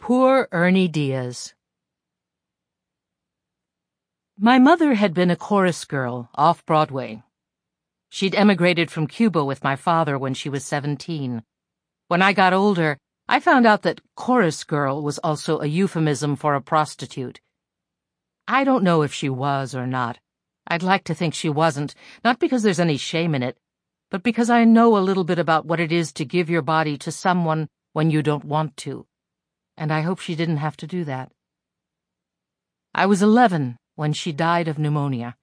Poor Ernie Diaz. My mother had been a chorus girl off Broadway. She'd emigrated from Cuba with my father when she was 17. When I got older, I found out that chorus girl was also a euphemism for a prostitute. I don't know if she was or not. I'd like to think she wasn't, not because there's any shame in it, but because I know a little bit about what it is to give your body to someone when you don't want to and I hope she didn't have to do that. I was 11 when she died of pneumonia.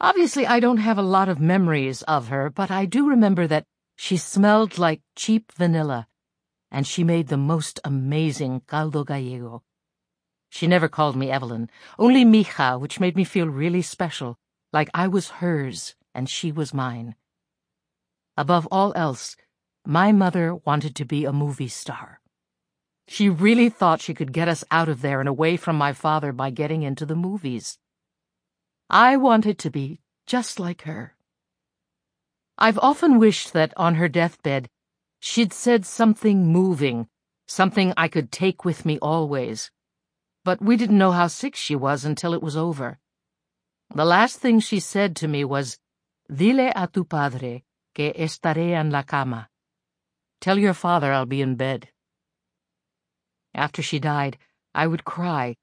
Obviously, I don't have a lot of memories of her, but I do remember that she smelled like cheap vanilla, and she made the most amazing caldo gallego. She never called me Evelyn, only Mija, which made me feel really special, like I was hers and she was mine. Above all else, my mother wanted to be a movie star. She really thought she could get us out of there and away from my father by getting into the movies. I wanted to be just like her. I've often wished that on her deathbed she'd said something moving, something I could take with me always. But we didn't know how sick she was until it was over. The last thing she said to me was, Dile a tu padre que estaré en la cama. Tell your father I'll be in bed. After she died, I would cry,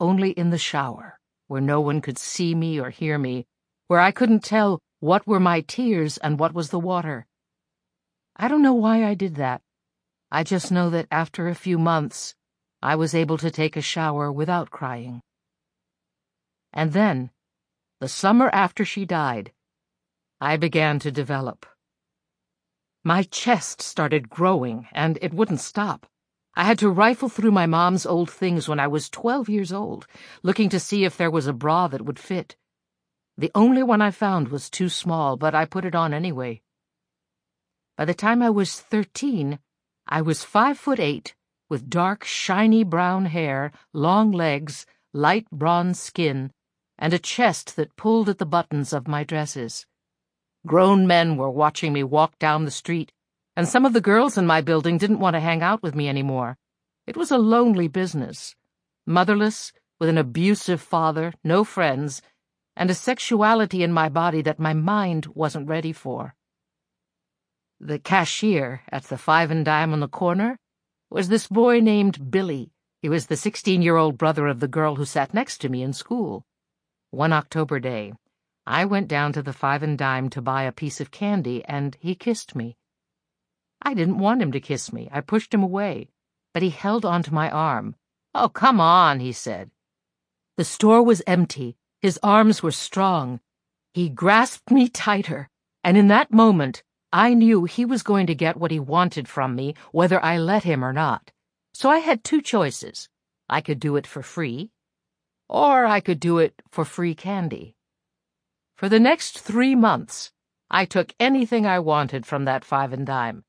only in the shower, where no one could see me or hear me, where I couldn't tell what were my tears and what was the water. I don't know why I did that. I just know that after a few months, I was able to take a shower without crying. And then, the summer after she died, I began to develop. My chest started growing, and it wouldn't stop. I had to rifle through my mom's old things when I was 12 years old, looking to see if there was a bra that would fit. The only one I found was too small, but I put it on anyway. By the time I was 13, I was five foot eight, with dark, shiny brown hair, long legs, light bronze skin, and a chest that pulled at the buttons of my dresses. Grown men were watching me walk down the street, and some of the girls in my building didn't want to hang out with me anymore. It was a lonely business. Motherless, with an abusive father, no friends, and a sexuality in my body that my mind wasn't ready for. The cashier at the five and dime on the corner was this boy named Billy. He was the 16-year-old brother of the girl who sat next to me in school. One October day, I went down to the five and dime to buy a piece of candy, and he kissed me. I didn't want him to kiss me. I pushed him away, but he held onto my arm. Oh, come on, he said. The store was empty. His arms were strong. He grasped me tighter, and in that moment, I knew he was going to get what he wanted from me, whether I let him or not. So I had two choices. I could do it for free, or I could do it for free candy. For the next three months, I took anything I wanted from that five and dime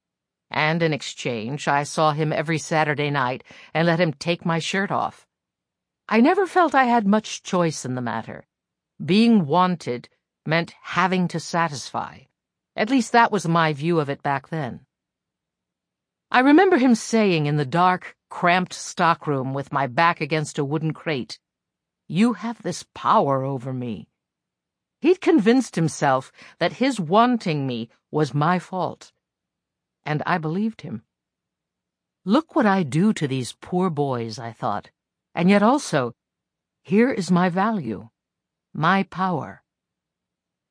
and in exchange I saw him every Saturday night and let him take my shirt off. I never felt I had much choice in the matter. Being wanted meant having to satisfy. At least that was my view of it back then. I remember him saying in the dark, cramped stockroom with my back against a wooden crate, You have this power over me. He'd convinced himself that his wanting me was my fault and I believed him. Look what I do to these poor boys, I thought, and yet also, here is my value, my power.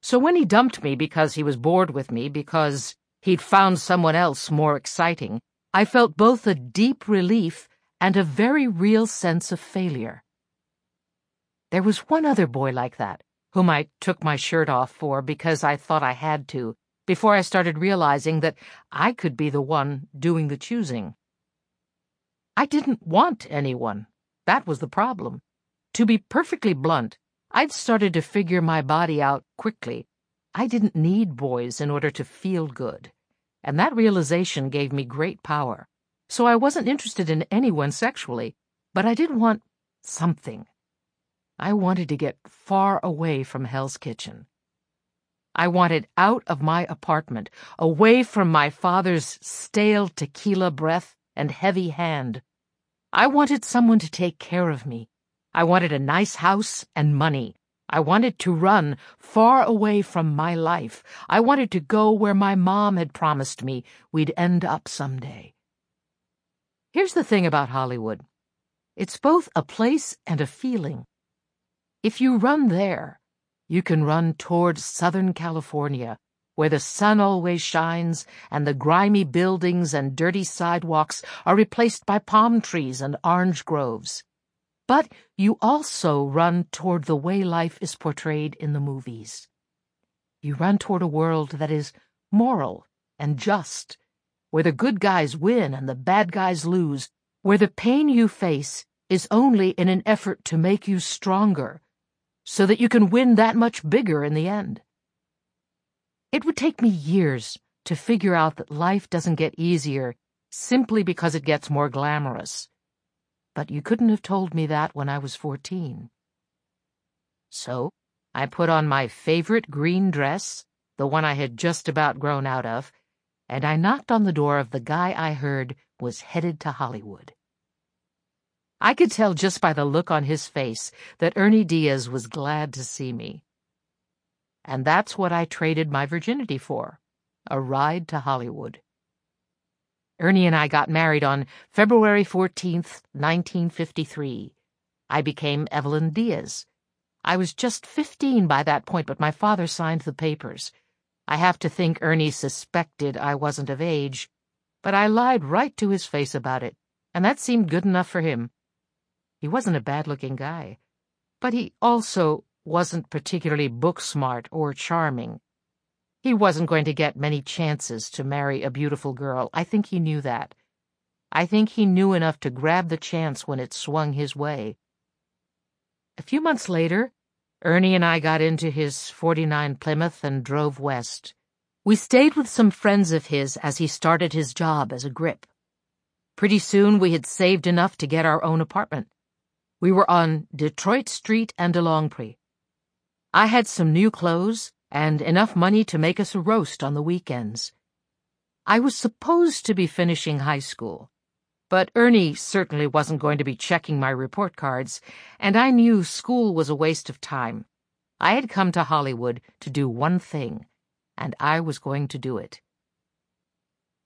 So when he dumped me because he was bored with me, because he'd found someone else more exciting, I felt both a deep relief and a very real sense of failure. There was one other boy like that, whom I took my shirt off for because I thought I had to, before I started realizing that I could be the one doing the choosing. I didn't want anyone. That was the problem. To be perfectly blunt, I'd started to figure my body out quickly. I didn't need boys in order to feel good. And that realization gave me great power. So I wasn't interested in anyone sexually, but I did want something. I wanted to get far away from Hell's Kitchen. I wanted out of my apartment, away from my father's stale tequila breath and heavy hand. I wanted someone to take care of me. I wanted a nice house and money. I wanted to run far away from my life. I wanted to go where my mom had promised me we'd end up someday. Here's the thing about Hollywood. It's both a place and a feeling. If you run there, you can run towards Southern California, where the sun always shines and the grimy buildings and dirty sidewalks are replaced by palm trees and orange groves. But you also run toward the way life is portrayed in the movies. You run toward a world that is moral and just, where the good guys win and the bad guys lose, where the pain you face is only in an effort to make you stronger, so that you can win that much bigger in the end. It would take me years to figure out that life doesn't get easier simply because it gets more glamorous. But you couldn't have told me that when I was fourteen. So, I put on my favorite green dress, the one I had just about grown out of, and I knocked on the door of the guy I heard was headed to Hollywood. I could tell just by the look on his face that Ernie Diaz was glad to see me. And that's what I traded my virginity for, a ride to Hollywood. Ernie and I got married on February 14th, 1953. I became Evelyn Diaz. I was just 15 by that point, but my father signed the papers. I have to think Ernie suspected I wasn't of age, but I lied right to his face about it, and that seemed good enough for him. He wasn't a bad-looking guy, but he also wasn't particularly book-smart or charming. He wasn't going to get many chances to marry a beautiful girl. I think he knew that. I think he knew enough to grab the chance when it swung his way. A few months later, Ernie and I got into his 49 Plymouth and drove west. We stayed with some friends of his as he started his job as a grip. Pretty soon we had saved enough to get our own apartment. We were on Detroit Street and DeLongpre. I had some new clothes and enough money to make us a roast on the weekends. I was supposed to be finishing high school, but Ernie certainly wasn't going to be checking my report cards, and I knew school was a waste of time. I had come to Hollywood to do one thing, and I was going to do it.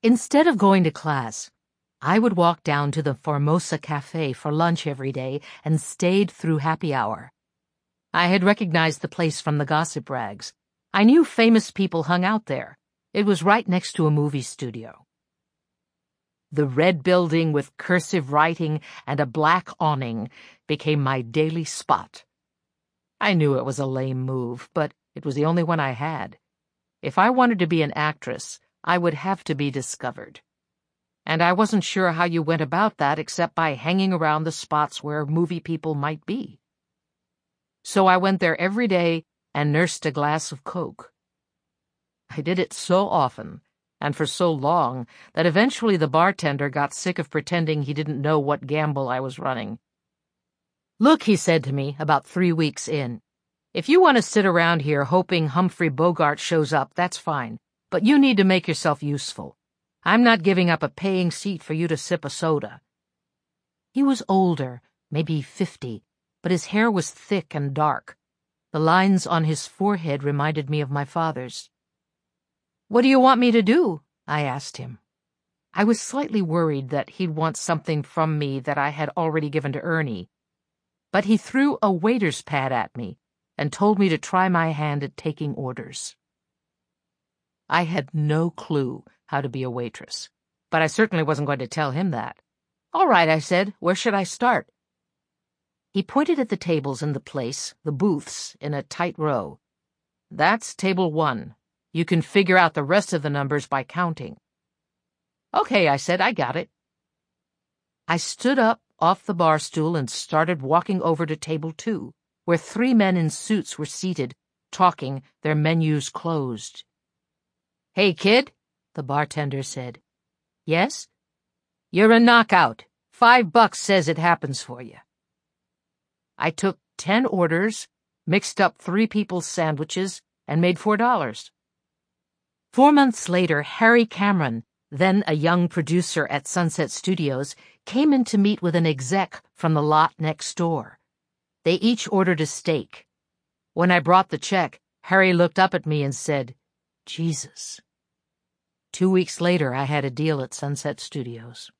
Instead of going to class, I would walk down to the Formosa Cafe for lunch every day and stayed through happy hour. I had recognized the place from the gossip rags. I knew famous people hung out there. It was right next to a movie studio. The red building with cursive writing and a black awning became my daily spot. I knew it was a lame move, but it was the only one I had. If I wanted to be an actress, I would have to be discovered and I wasn't sure how you went about that except by hanging around the spots where movie people might be. So I went there every day and nursed a glass of Coke. I did it so often and for so long that eventually the bartender got sick of pretending he didn't know what gamble I was running. Look, he said to me about three weeks in, if you want to sit around here hoping Humphrey Bogart shows up, that's fine, but you need to make yourself useful. I'm not giving up a paying seat for you to sip a soda. He was older, maybe fifty, but his hair was thick and dark. The lines on his forehead reminded me of my father's. What do you want me to do? I asked him. I was slightly worried that he'd want something from me that I had already given to Ernie. But he threw a waiter's pad at me and told me to try my hand at taking orders. I had no clue how to be a waitress, but I certainly wasn't going to tell him that. All right, I said, where should I start? He pointed at the tables in the place, the booths, in a tight row. That's table one. You can figure out the rest of the numbers by counting. Okay, I said, I got it. I stood up off the bar stool and started walking over to table two, where three men in suits were seated, talking, their menus closed. Hey, kid, the bartender said. Yes? You're a knockout. Five bucks says it happens for you. I took ten orders, mixed up three people's sandwiches, and made four dollars. Four months later, Harry Cameron, then a young producer at Sunset Studios, came in to meet with an exec from the lot next door. They each ordered a steak. When I brought the check, Harry looked up at me and said, Jesus. Two weeks later, I had a deal at Sunset Studios.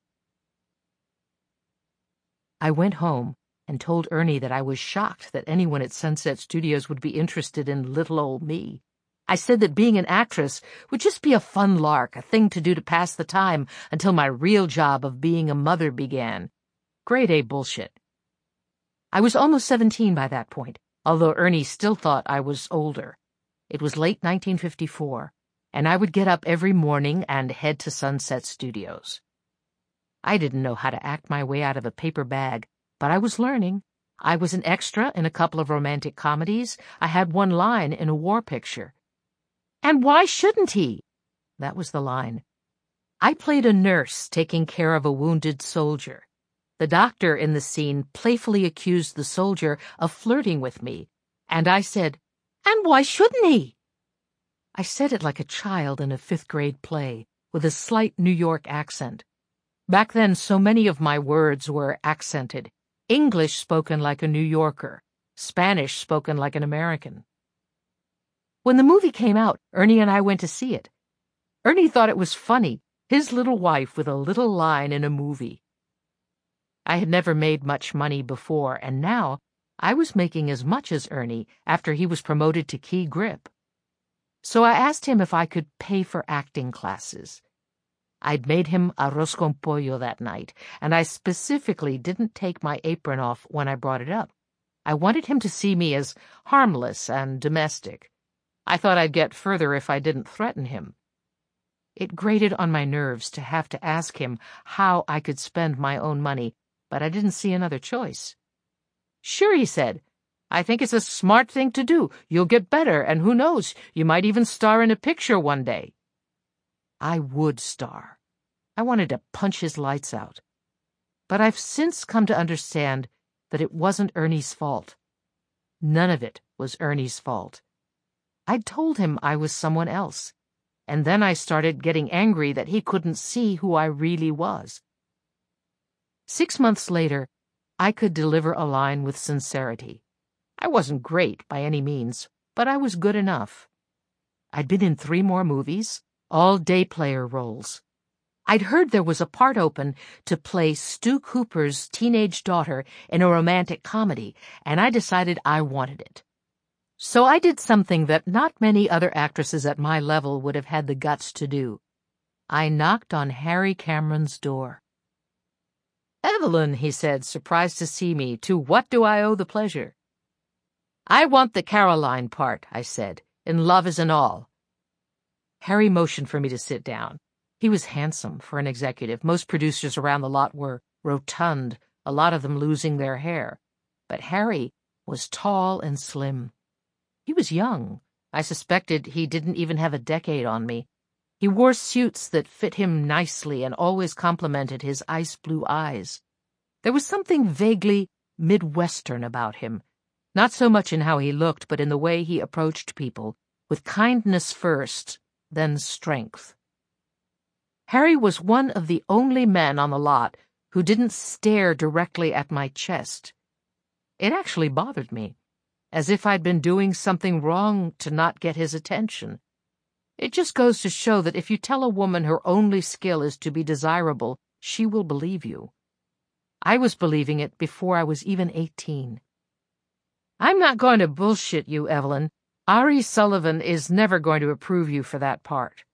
I went home and told Ernie that I was shocked that anyone at Sunset Studios would be interested in little old me. I said that being an actress would just be a fun lark, a thing to do to pass the time until my real job of being a mother began. Grade A bullshit. I was almost 17 by that point, although Ernie still thought I was older. It was late 1954, and I would get up every morning and head to Sunset Studios. I didn't know how to act my way out of a paper bag, but I was learning. I was an extra in a couple of romantic comedies. I had one line in a war picture. And why shouldn't he? That was the line. I played a nurse taking care of a wounded soldier. The doctor in the scene playfully accused the soldier of flirting with me, and I said, And why shouldn't he? I said it like a child in a fifth grade play, with a slight New York accent. Back then, so many of my words were accented. English spoken like a New Yorker, Spanish spoken like an American. When the movie came out, Ernie and I went to see it. Ernie thought it was funny, his little wife with a little line in a movie. I had never made much money before, and now I was making as much as Ernie after he was promoted to key grip. So I asked him if I could pay for acting classes. I'd made him arroz con pollo that night, and I specifically didn't take my apron off when I brought it up. I wanted him to see me as harmless and domestic. I thought I'd get further if I didn't threaten him. It grated on my nerves to have to ask him how I could spend my own money, but I didn't see another choice. Sure, he said. I think it's a smart thing to do. You'll get better, and who knows, you might even star in a picture one day. I would star. I wanted to punch his lights out. But I've since come to understand that it wasn't Ernie's fault. None of it was Ernie's fault. I'd told him I was someone else, and then I started getting angry that he couldn't see who I really was. Six months later, I could deliver a line with sincerity. I wasn't great by any means, but I was good enough. I'd been in three more movies, all day player roles. I'd heard there was a part open to play Stu Cooper's teenage daughter in a romantic comedy, and I decided I wanted it. So I did something that not many other actresses at my level would have had the guts to do. I knocked on Harry Cameron's door. Evelyn, he said, surprised to see me, to what do I owe the pleasure? I want the Caroline part, I said, in Love Isn't All. Harry motioned for me to sit down. He was handsome for an executive. Most producers around the lot were rotund, a lot of them losing their hair. But Harry was tall and slim. He was young. I suspected he didn't even have a decade on me. He wore suits that fit him nicely and always complimented his ice blue eyes. There was something vaguely Midwestern about him, not so much in how he looked, but in the way he approached people, with kindness first, then strength. Harry was one of the only men on the lot who didn't stare directly at my chest. It actually bothered me as if I'd been doing something wrong to not get his attention. It just goes to show that if you tell a woman her only skill is to be desirable, she will believe you. I was believing it before I was even eighteen. I'm not going to bullshit you, Evelyn. Ari Sullivan is never going to approve you for that part.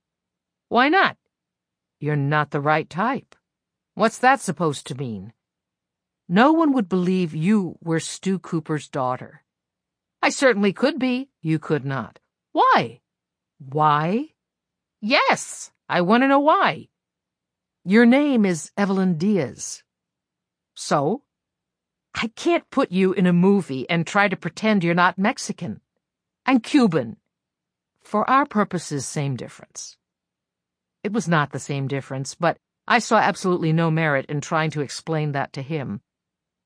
Why not? You're not the right type. What's that supposed to mean? No one would believe you were Stu Cooper's daughter. I certainly could be. You could not. Why? Why? Yes, I want to know why. Your name is Evelyn Diaz. So? I can't put you in a movie and try to pretend you're not Mexican. I'm Cuban. For our purposes, same difference. It was not the same difference, but I saw absolutely no merit in trying to explain that to him.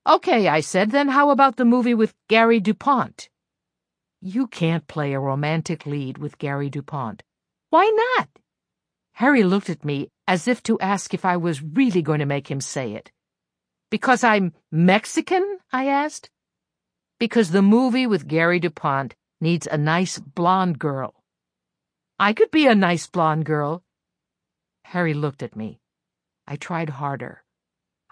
Okay, I said, then how about the movie with Gary DuPont? You can't play a romantic lead with Gary DuPont. Why not? Harry looked at me as if to ask if I was really going to make him say it. Because I'm Mexican? I asked. Because the movie with Gary DuPont needs a nice blonde girl. I could be a nice blonde girl. Harry looked at me. I tried harder.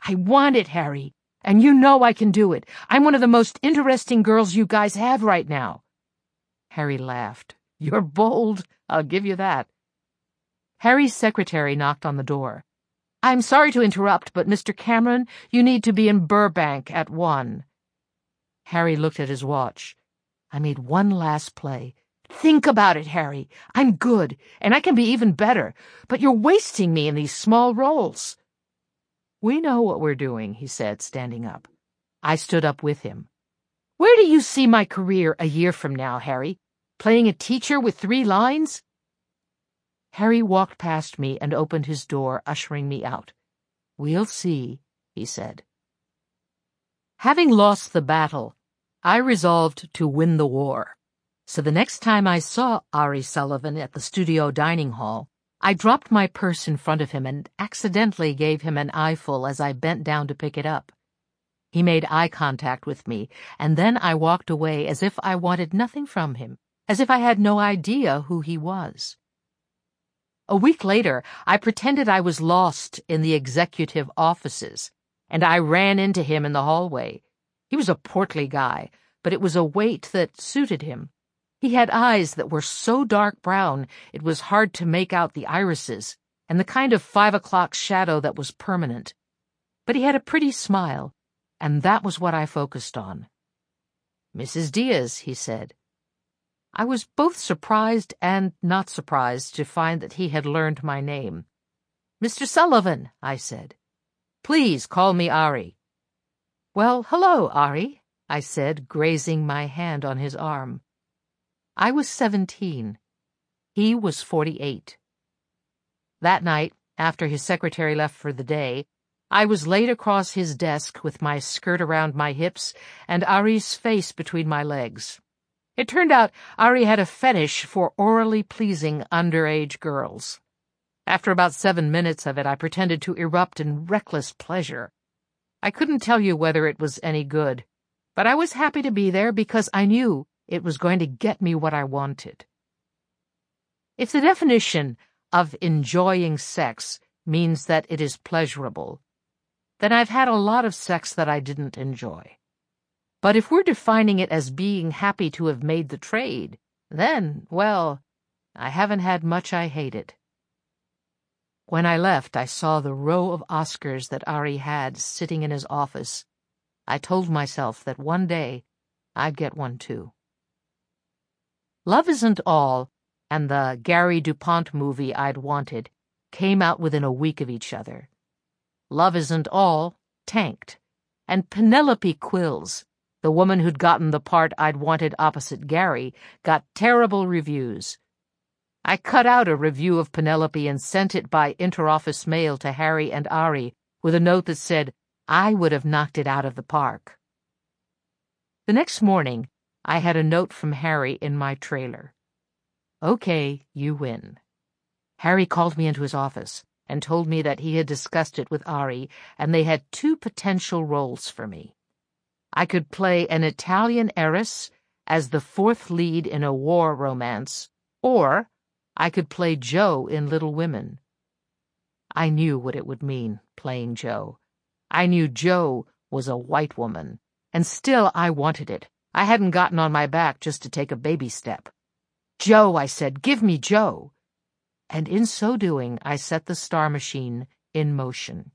I want it, Harry, and you know I can do it. I'm one of the most interesting girls you guys have right now. Harry laughed. You're bold, I'll give you that. Harry's secretary knocked on the door. I'm sorry to interrupt, but Mr. Cameron, you need to be in Burbank at one. Harry looked at his watch. I made one last play. Think about it, Harry. I'm good, and I can be even better, but you're wasting me in these small roles. We know what we're doing, he said, standing up. I stood up with him. Where do you see my career a year from now, Harry? Playing a teacher with three lines? Harry walked past me and opened his door, ushering me out. We'll see, he said. Having lost the battle, I resolved to win the war. So the next time I saw Ari Sullivan at the studio dining hall, I dropped my purse in front of him and accidentally gave him an eyeful as I bent down to pick it up. He made eye contact with me, and then I walked away as if I wanted nothing from him, as if I had no idea who he was. A week later, I pretended I was lost in the executive offices, and I ran into him in the hallway. He was a portly guy, but it was a weight that suited him. He had eyes that were so dark brown it was hard to make out the irises, and the kind of five o'clock shadow that was permanent. But he had a pretty smile, and that was what I focused on. Mrs. Diaz, he said. I was both surprised and not surprised to find that he had learned my name. Mr. Sullivan, I said. Please call me Ari. Well, hello, Ari, I said, grazing my hand on his arm. I was seventeen. He was forty-eight. That night, after his secretary left for the day, I was laid across his desk with my skirt around my hips and Ari's face between my legs. It turned out Ari had a fetish for orally pleasing underage girls. After about seven minutes of it, I pretended to erupt in reckless pleasure. I couldn't tell you whether it was any good, but I was happy to be there because I knew it was going to get me what I wanted. If the definition of enjoying sex means that it is pleasurable, then I've had a lot of sex that I didn't enjoy. But if we're defining it as being happy to have made the trade, then, well, I haven't had much I hated. When I left, I saw the row of Oscars that Ari had sitting in his office. I told myself that one day I'd get one too. Love Isn't All and the Gary DuPont movie I'd wanted came out within a week of each other. Love Isn't All tanked, and Penelope Quills the woman who'd gotten the part I'd wanted opposite Gary, got terrible reviews. I cut out a review of Penelope and sent it by interoffice mail to Harry and Ari with a note that said, I would have knocked it out of the park. The next morning, I had a note from Harry in my trailer. Okay, you win. Harry called me into his office and told me that he had discussed it with Ari and they had two potential roles for me. I could play an Italian heiress as the fourth lead in a war romance, or I could play Jo in Little Women. I knew what it would mean, playing Jo. I knew Jo was a white woman, and still I wanted it. I hadn't gotten on my back just to take a baby step. Jo, I said, give me Jo. And in so doing, I set the star machine in motion.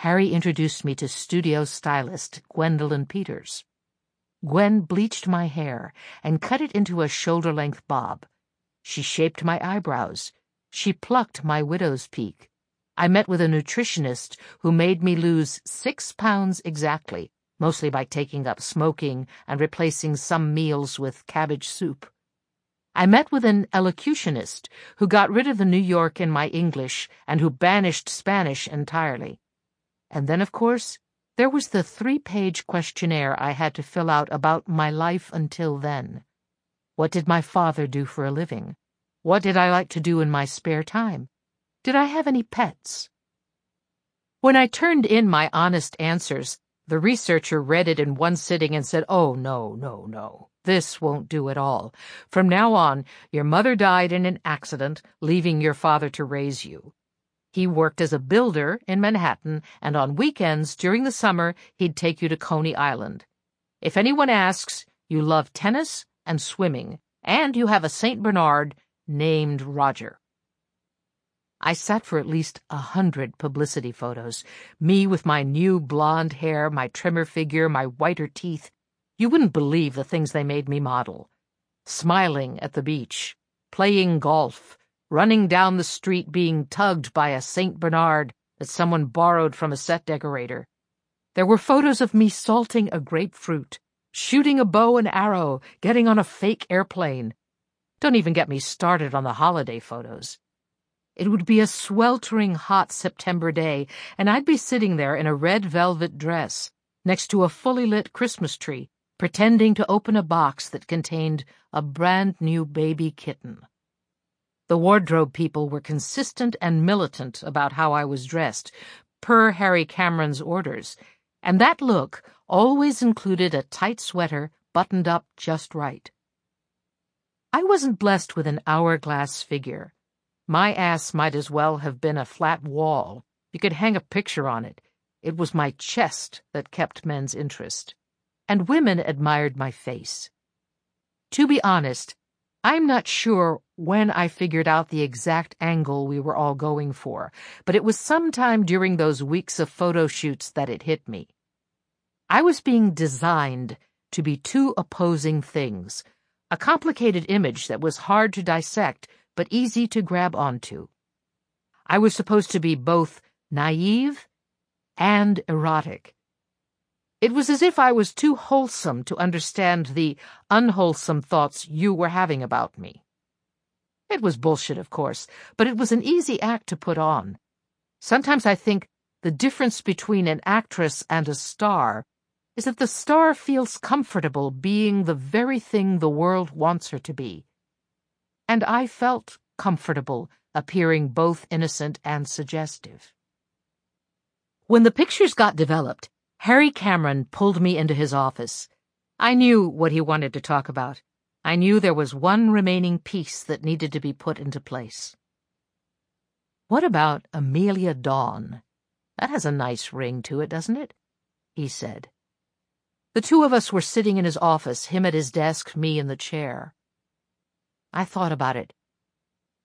Harry introduced me to studio stylist Gwendolyn Peters. Gwen bleached my hair and cut it into a shoulder-length bob. She shaped my eyebrows. She plucked my widow's peak. I met with a nutritionist who made me lose six pounds exactly, mostly by taking up smoking and replacing some meals with cabbage soup. I met with an elocutionist who got rid of the New York in my English and who banished Spanish entirely. And then, of course, there was the three-page questionnaire I had to fill out about my life until then. What did my father do for a living? What did I like to do in my spare time? Did I have any pets? When I turned in my honest answers, the researcher read it in one sitting and said, Oh, no, no, no. This won't do at all. From now on, your mother died in an accident, leaving your father to raise you. He worked as a builder in Manhattan, and on weekends during the summer, he'd take you to Coney Island. If anyone asks, you love tennis and swimming, and you have a St. Bernard named Roger. I sat for at least a hundred publicity photos. Me with my new blonde hair, my trimmer figure, my whiter teeth. You wouldn't believe the things they made me model. Smiling at the beach, playing golf, running down the street being tugged by a St. Bernard that someone borrowed from a set decorator. There were photos of me salting a grapefruit, shooting a bow and arrow, getting on a fake airplane. Don't even get me started on the holiday photos. It would be a sweltering hot September day, and I'd be sitting there in a red velvet dress, next to a fully lit Christmas tree, pretending to open a box that contained a brand new baby kitten. The wardrobe people were consistent and militant about how I was dressed, per Harry Cameron's orders, and that look always included a tight sweater buttoned up just right. I wasn't blessed with an hourglass figure. My ass might as well have been a flat wall. You could hang a picture on it. It was my chest that kept men's interest. And women admired my face. To be honest, I'm not sure when I figured out the exact angle we were all going for, but it was sometime during those weeks of photo shoots that it hit me. I was being designed to be two opposing things, a complicated image that was hard to dissect but easy to grab onto. I was supposed to be both naive and erotic. It was as if I was too wholesome to understand the unwholesome thoughts you were having about me. It was bullshit, of course, but it was an easy act to put on. Sometimes I think the difference between an actress and a star is that the star feels comfortable being the very thing the world wants her to be and I felt comfortable appearing both innocent and suggestive. When the pictures got developed, Harry Cameron pulled me into his office. I knew what he wanted to talk about. I knew there was one remaining piece that needed to be put into place. What about Amelia Dawn? That has a nice ring to it, doesn't it? He said. The two of us were sitting in his office, him at his desk, me in the chair. I thought about it.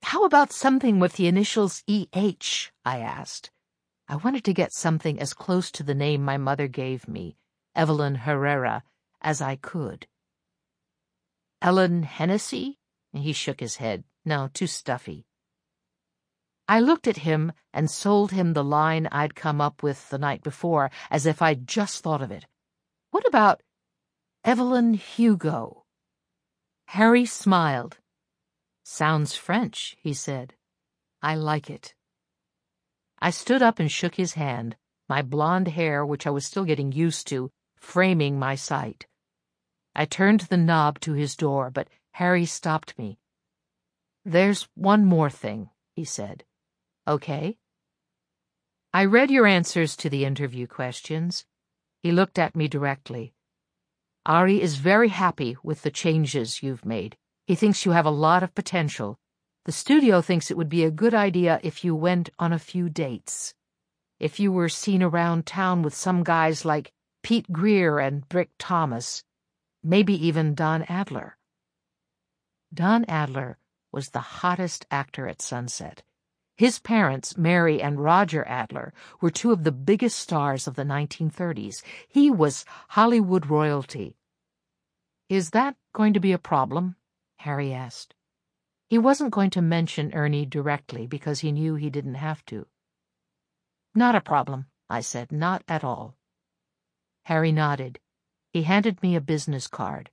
How about something with the initials E.H.? I asked. I wanted to get something as close to the name my mother gave me, Evelyn Herrera, as I could. Ellen Hennessy? He shook his head. No, too stuffy. I looked at him and sold him the line I'd come up with the night before, as if I'd just thought of it. What about Evelyn Hugo? Harry smiled. Sounds French, he said. I like it. I stood up and shook his hand, my blonde hair, which I was still getting used to, framing my sight. I turned the knob to his door, but Harry stopped me. There's one more thing, he said. Okay? I read your answers to the interview questions. He looked at me directly. Ari is very happy with the changes you've made. He thinks you have a lot of potential. The studio thinks it would be a good idea if you went on a few dates. If you were seen around town with some guys like Pete Greer and Brick Thomas, maybe even Don Adler. Don Adler was the hottest actor at Sunset. His parents, Mary and Roger Adler, were two of the biggest stars of the 1930s. He was Hollywood royalty. Is that going to be a problem? Harry asked. He wasn't going to mention Ernie directly because he knew he didn't have to. Not a problem, I said, not at all. Harry nodded. He handed me a business card.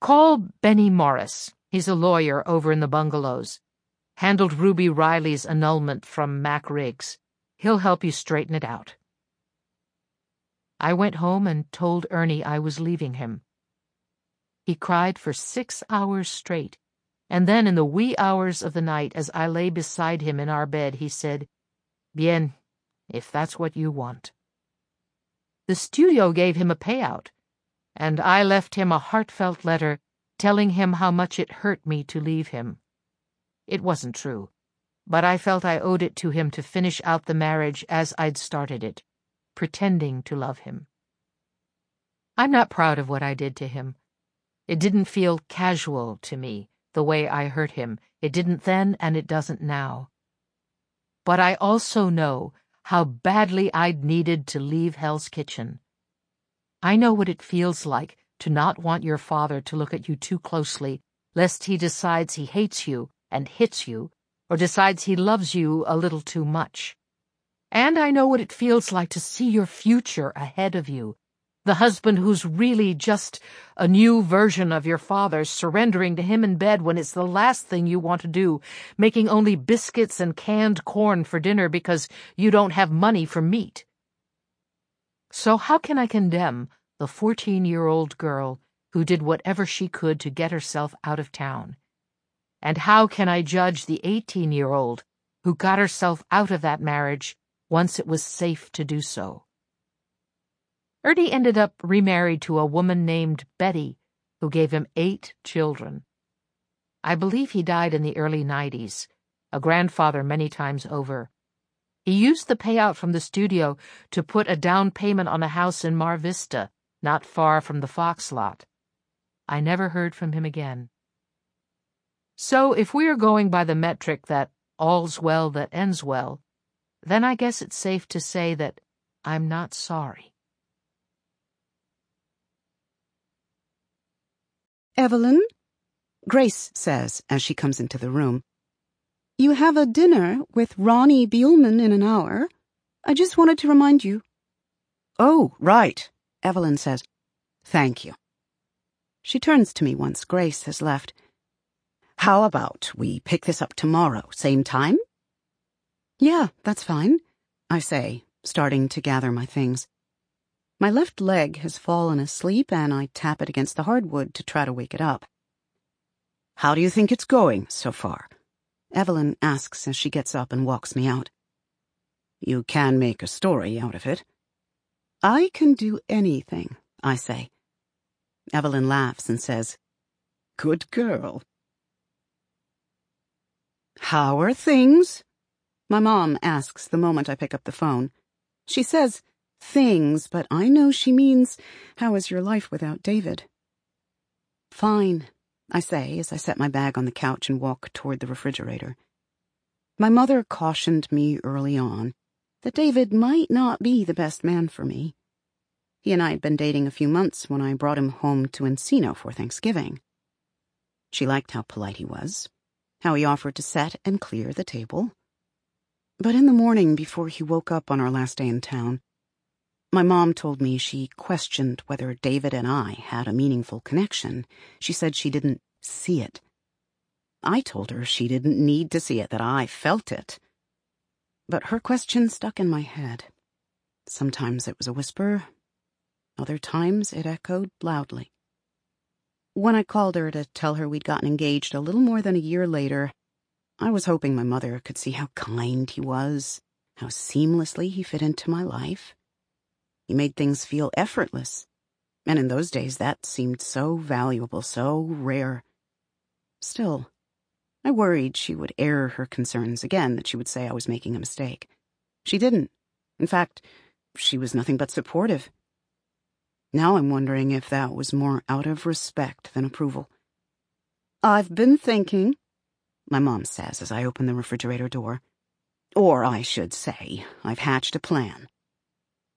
Call Benny Morris. He's a lawyer over in the bungalows. Handled Ruby Riley's annulment from Mac Riggs. He'll help you straighten it out. I went home and told Ernie I was leaving him. He cried for six hours straight, and then in the wee hours of the night, as I lay beside him in our bed, he said, Bien, if that's what you want. The studio gave him a payout, and I left him a heartfelt letter telling him how much it hurt me to leave him. It wasn't true, but I felt I owed it to him to finish out the marriage as I'd started it, pretending to love him. I'm not proud of what I did to him. It didn't feel casual to me, the way I hurt him. It didn't then, and it doesn't now. But I also know how badly I'd needed to leave Hell's Kitchen. I know what it feels like to not want your father to look at you too closely, lest he decides he hates you and hits you, or decides he loves you a little too much. And I know what it feels like to see your future ahead of you, the husband who's really just a new version of your father, surrendering to him in bed when it's the last thing you want to do, making only biscuits and canned corn for dinner because you don't have money for meat. So how can I condemn the 14-year-old girl who did whatever she could to get herself out of town? And how can I judge the 18-year-old who got herself out of that marriage once it was safe to do so? Ernie ended up remarried to a woman named Betty, who gave him eight children. I believe he died in the early 90s, a grandfather many times over. He used the payout from the studio to put a down payment on a house in Mar Vista, not far from the Fox lot. I never heard from him again. So if we are going by the metric that all's well that ends well, then I guess it's safe to say that I'm not sorry. Evelyn? Grace says as she comes into the room. You have a dinner with Ronnie Bielman in an hour. I just wanted to remind you. Oh, right, Evelyn says. Thank you. She turns to me once Grace has left. How about we pick this up tomorrow, same time? Yeah, that's fine, I say, starting to gather my things. My left leg has fallen asleep, and I tap it against the hardwood to try to wake it up. How do you think it's going so far? Evelyn asks as she gets up and walks me out. You can make a story out of it. I can do anything, I say. Evelyn laughs and says, Good girl. How are things? My mom asks the moment I pick up the phone. She says, things, but I know she means, how is your life without David? Fine, I say as I set my bag on the couch and walk toward the refrigerator. My mother cautioned me early on that David might not be the best man for me. He and I had been dating a few months when I brought him home to Encino for Thanksgiving. She liked how polite he was, how he offered to set and clear the table. But in the morning before he woke up on our last day in town, my mom told me she questioned whether David and I had a meaningful connection. She said she didn't see it. I told her she didn't need to see it, that I felt it. But her question stuck in my head. Sometimes it was a whisper, other times it echoed loudly. When I called her to tell her we'd gotten engaged a little more than a year later, I was hoping my mother could see how kind he was, how seamlessly he fit into my life. He made things feel effortless. And in those days, that seemed so valuable, so rare. Still, I worried she would air her concerns again, that she would say I was making a mistake. She didn't. In fact, she was nothing but supportive. Now I'm wondering if that was more out of respect than approval. I've been thinking, my mom says as I open the refrigerator door. Or I should say, I've hatched a plan.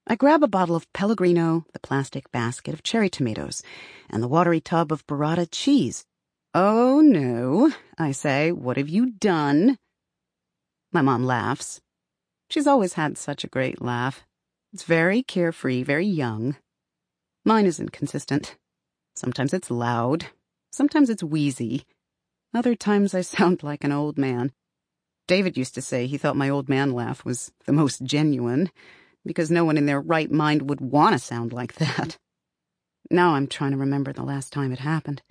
I grab a bottle of Pellegrino, the plastic basket of cherry tomatoes, and the watery tub of burrata cheese. Oh, no, I say, what have you done? My mom laughs. She's always had such a great laugh. It's very carefree, very young. Mine isn't consistent. Sometimes it's loud. Sometimes it's wheezy. Other times I sound like an old man. David used to say he thought my old man laugh was the most genuine because no one in their right mind would want to sound like that. Now I'm trying to remember the last time it happened.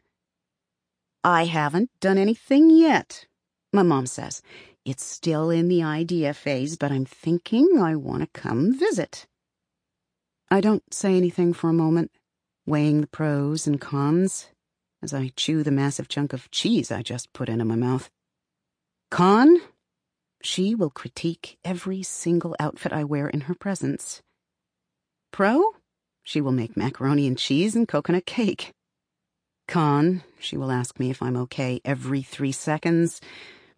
I haven't done anything yet, my mom says. It's still in the idea phase, but I'm thinking I want to come visit. I don't say anything for a moment, weighing the pros and cons as I chew the massive chunk of cheese I just put into my mouth. Con? She will critique every single outfit I wear in her presence. Pro? She will make macaroni and cheese and coconut cake. Con? She will ask me if I'm okay every three seconds.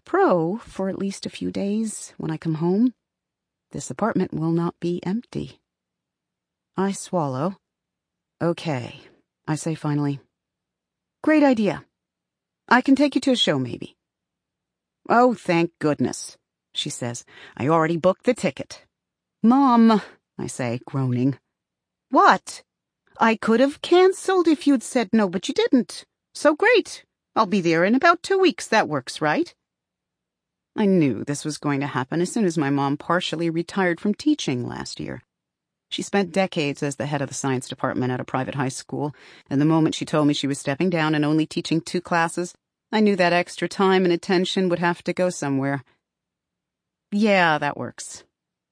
Pro, for at least a few days when I come home. This apartment will not be empty. I swallow. Okay, I say finally. Great idea. I can take you to a show, maybe. Oh, thank goodness, she says. I already booked the ticket. Mom, I say, groaning. What? I could have cancelled if you'd said no, but you didn't. So great. I'll be there in about two weeks. That works, right? I knew this was going to happen as soon as my mom partially retired from teaching last year. She spent decades as the head of the science department at a private high school, and the moment she told me she was stepping down and only teaching two classes, I knew that extra time and attention would have to go somewhere. Yeah, that works,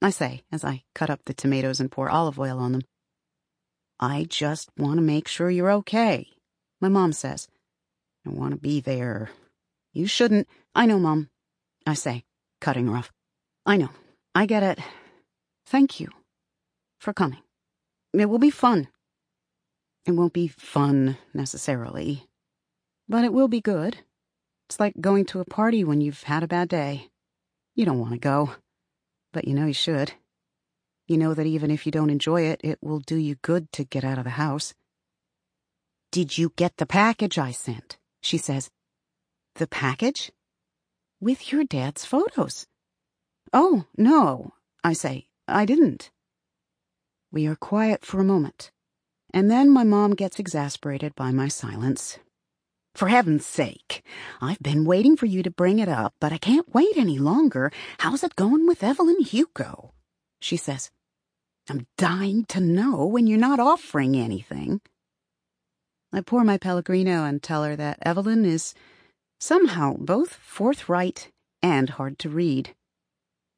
I say as I cut up the tomatoes and pour olive oil on them. I just want to make sure you're okay, my mom says. I want to be there. You shouldn't. I know, Mom, I say, cutting her off. I know. I get it. Thank you for coming. It will be fun. It won't be fun, necessarily, but it will be good. It's like going to a party when you've had a bad day. You don't want to go, but you know you should. You know that even if you don't enjoy it, it will do you good to get out of the house. Did you get the package I sent? She says. The package? With your dad's photos. Oh, no, I say. I didn't. We are quiet for a moment, and then my mom gets exasperated by my silence. For heaven's sake, I've been waiting for you to bring it up, but I can't wait any longer. How's it going with Evelyn Hugo? She says. I'm dying to know when you're not offering anything. I pour my Pellegrino and tell her that Evelyn is somehow both forthright and hard to read.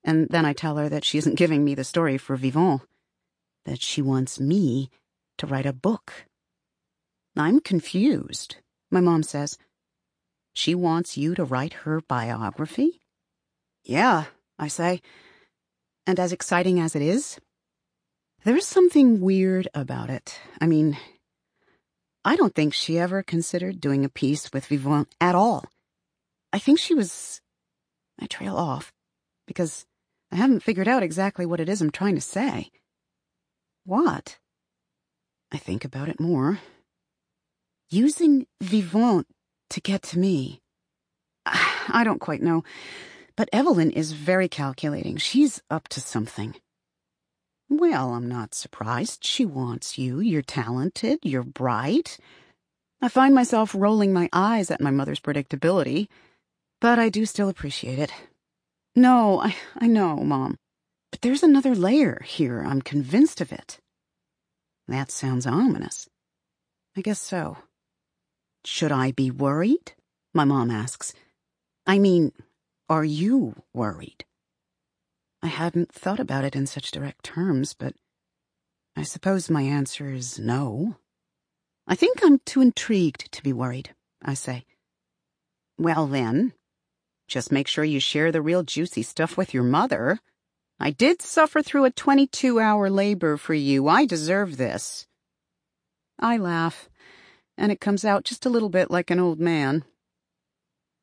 And then I tell her that she isn't giving me the story for Vivant that she wants me to write a book. I'm confused, my mom says. She wants you to write her biography? Yeah, I say. And as exciting as it is, there's something weird about it. I mean, I don't think she ever considered doing a piece with Vivant at all. I think she was. I trail off because I haven't figured out exactly what it is I'm trying to say. What? I think about it more. Using Vivant to get to me. I don't quite know. But Evelyn is very calculating. She's up to something. Well, I'm not surprised. She wants you. You're talented. You're bright. I find myself rolling my eyes at my mother's predictability, but I do still appreciate it. No, I, I know, Mom. But there's another layer here. I'm convinced of it. That sounds ominous. I guess so. Should I be worried? My mom asks. I mean, are you worried? I hadn't thought about it in such direct terms, but I suppose my answer is no. I think I'm too intrigued to be worried, I say. Well, then, just make sure you share the real juicy stuff with your mother. I did suffer through a 22 hour labor for you. I deserve this. I laugh, and it comes out just a little bit like an old man.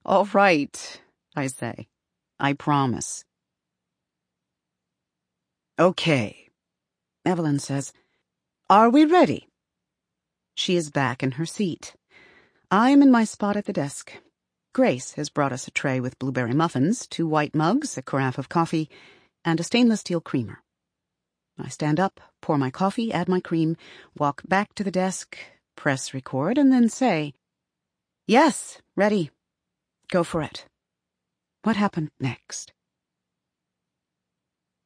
All right, I say. I promise. Okay, Evelyn says. Are we ready? She is back in her seat. I am in my spot at the desk. Grace has brought us a tray with blueberry muffins, two white mugs, a carafe of coffee, and a stainless steel creamer. I stand up, pour my coffee, add my cream, walk back to the desk, press record, and then say, Yes, ready. Go for it. What happened next?